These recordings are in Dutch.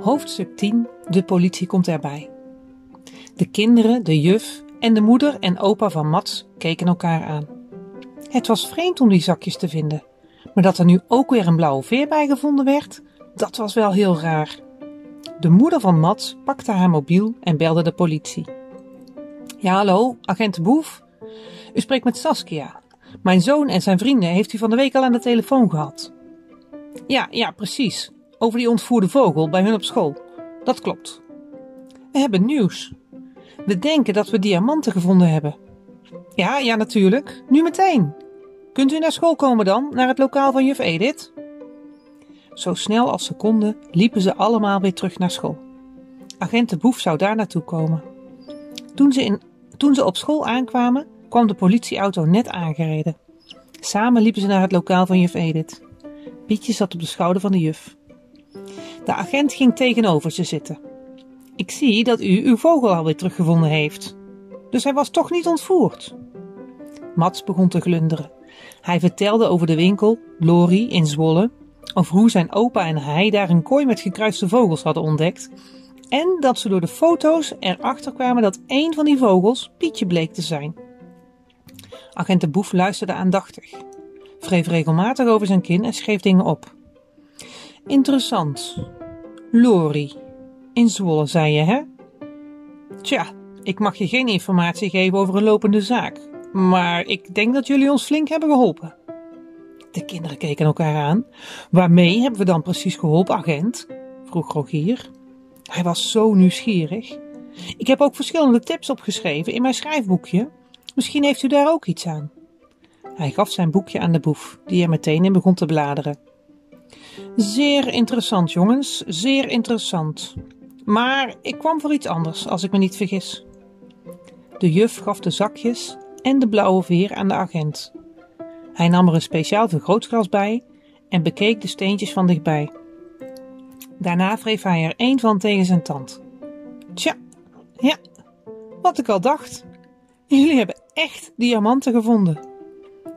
Hoofdstuk 10 De politie komt erbij. De kinderen, de juf en de moeder en opa van Mats keken elkaar aan. Het was vreemd om die zakjes te vinden, maar dat er nu ook weer een blauwe veer bij gevonden werd, dat was wel heel raar. De moeder van Mats pakte haar mobiel en belde de politie. Ja, hallo, agent Boef. U spreekt met Saskia. Mijn zoon en zijn vrienden heeft u van de week al aan de telefoon gehad. Ja, ja, precies. Over die ontvoerde vogel bij hun op school. Dat klopt. We hebben nieuws. We denken dat we diamanten gevonden hebben. Ja, ja, natuurlijk. Nu meteen. Kunt u naar school komen dan, naar het lokaal van juf Edith? Zo snel als ze konden, liepen ze allemaal weer terug naar school. Agent de Boef zou daar naartoe komen. Toen ze, in, toen ze op school aankwamen, kwam de politieauto net aangereden. Samen liepen ze naar het lokaal van juf Edith. Pietje zat op de schouder van de juf. De agent ging tegenover ze zitten. Ik zie dat u uw vogel alweer teruggevonden heeft. Dus hij was toch niet ontvoerd? Mats begon te glunderen. Hij vertelde over de winkel, Lori in Zwolle, over hoe zijn opa en hij daar een kooi met gekruiste vogels hadden ontdekt en dat ze door de foto's erachter kwamen dat één van die vogels Pietje bleek te zijn. Agent de Boef luisterde aandachtig, wreef regelmatig over zijn kin en schreef dingen op. Interessant. Lori. In Zwolle, zei je, hè? Tja, ik mag je geen informatie geven over een lopende zaak, maar ik denk dat jullie ons flink hebben geholpen. De kinderen keken elkaar aan. Waarmee hebben we dan precies geholpen, agent? vroeg Rogier. Hij was zo nieuwsgierig. Ik heb ook verschillende tips opgeschreven in mijn schrijfboekje. Misschien heeft u daar ook iets aan. Hij gaf zijn boekje aan de boef, die er meteen in begon te bladeren. Zeer interessant, jongens, zeer interessant. Maar ik kwam voor iets anders, als ik me niet vergis. De juf gaf de zakjes en de blauwe veer aan de agent. Hij nam er een speciaal vergrootglas bij en bekeek de steentjes van dichtbij. Daarna wreef hij er één van tegen zijn tand. Tja, ja, wat ik al dacht. Jullie hebben echt diamanten gevonden.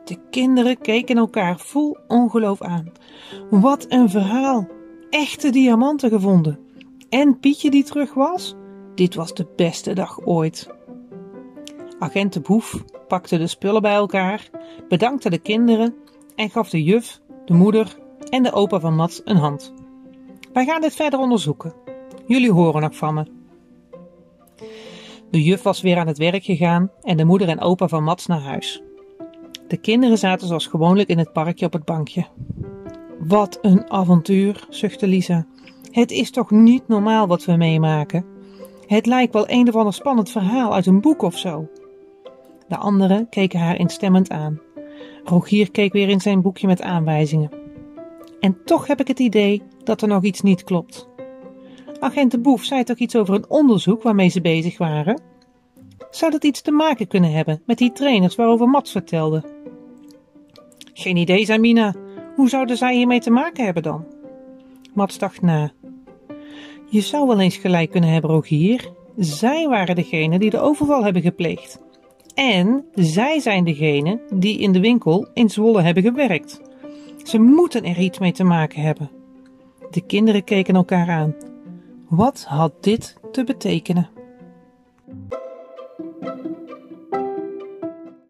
De kinderen keken elkaar vol ongeloof aan. Wat een verhaal! Echte diamanten gevonden. En Pietje die terug was? Dit was de beste dag ooit. Agent de Boef pakte de spullen bij elkaar, bedankte de kinderen en gaf de juf, de moeder en de opa van Mats een hand. Wij gaan dit verder onderzoeken. Jullie horen nog van me. De juf was weer aan het werk gegaan en de moeder en opa van Mats naar huis. De kinderen zaten zoals gewoonlijk in het parkje op het bankje. Wat een avontuur, zuchtte Lisa. Het is toch niet normaal wat we meemaken? Het lijkt wel een of ander spannend verhaal uit een boek of zo. De anderen keken haar instemmend aan. Rogier keek weer in zijn boekje met aanwijzingen. En toch heb ik het idee dat er nog iets niet klopt. Agent de Boef zei toch iets over een onderzoek waarmee ze bezig waren? Zou dat iets te maken kunnen hebben met die trainers waarover Mats vertelde? Geen idee, zei Mina. Hoe zouden zij hiermee te maken hebben dan? Mats dacht na. Je zou wel eens gelijk kunnen hebben, Rogier. Zij waren degene die de overval hebben gepleegd. En zij zijn degene die in de winkel in Zwolle hebben gewerkt. Ze moeten er iets mee te maken hebben. De kinderen keken elkaar aan. Wat had dit te betekenen?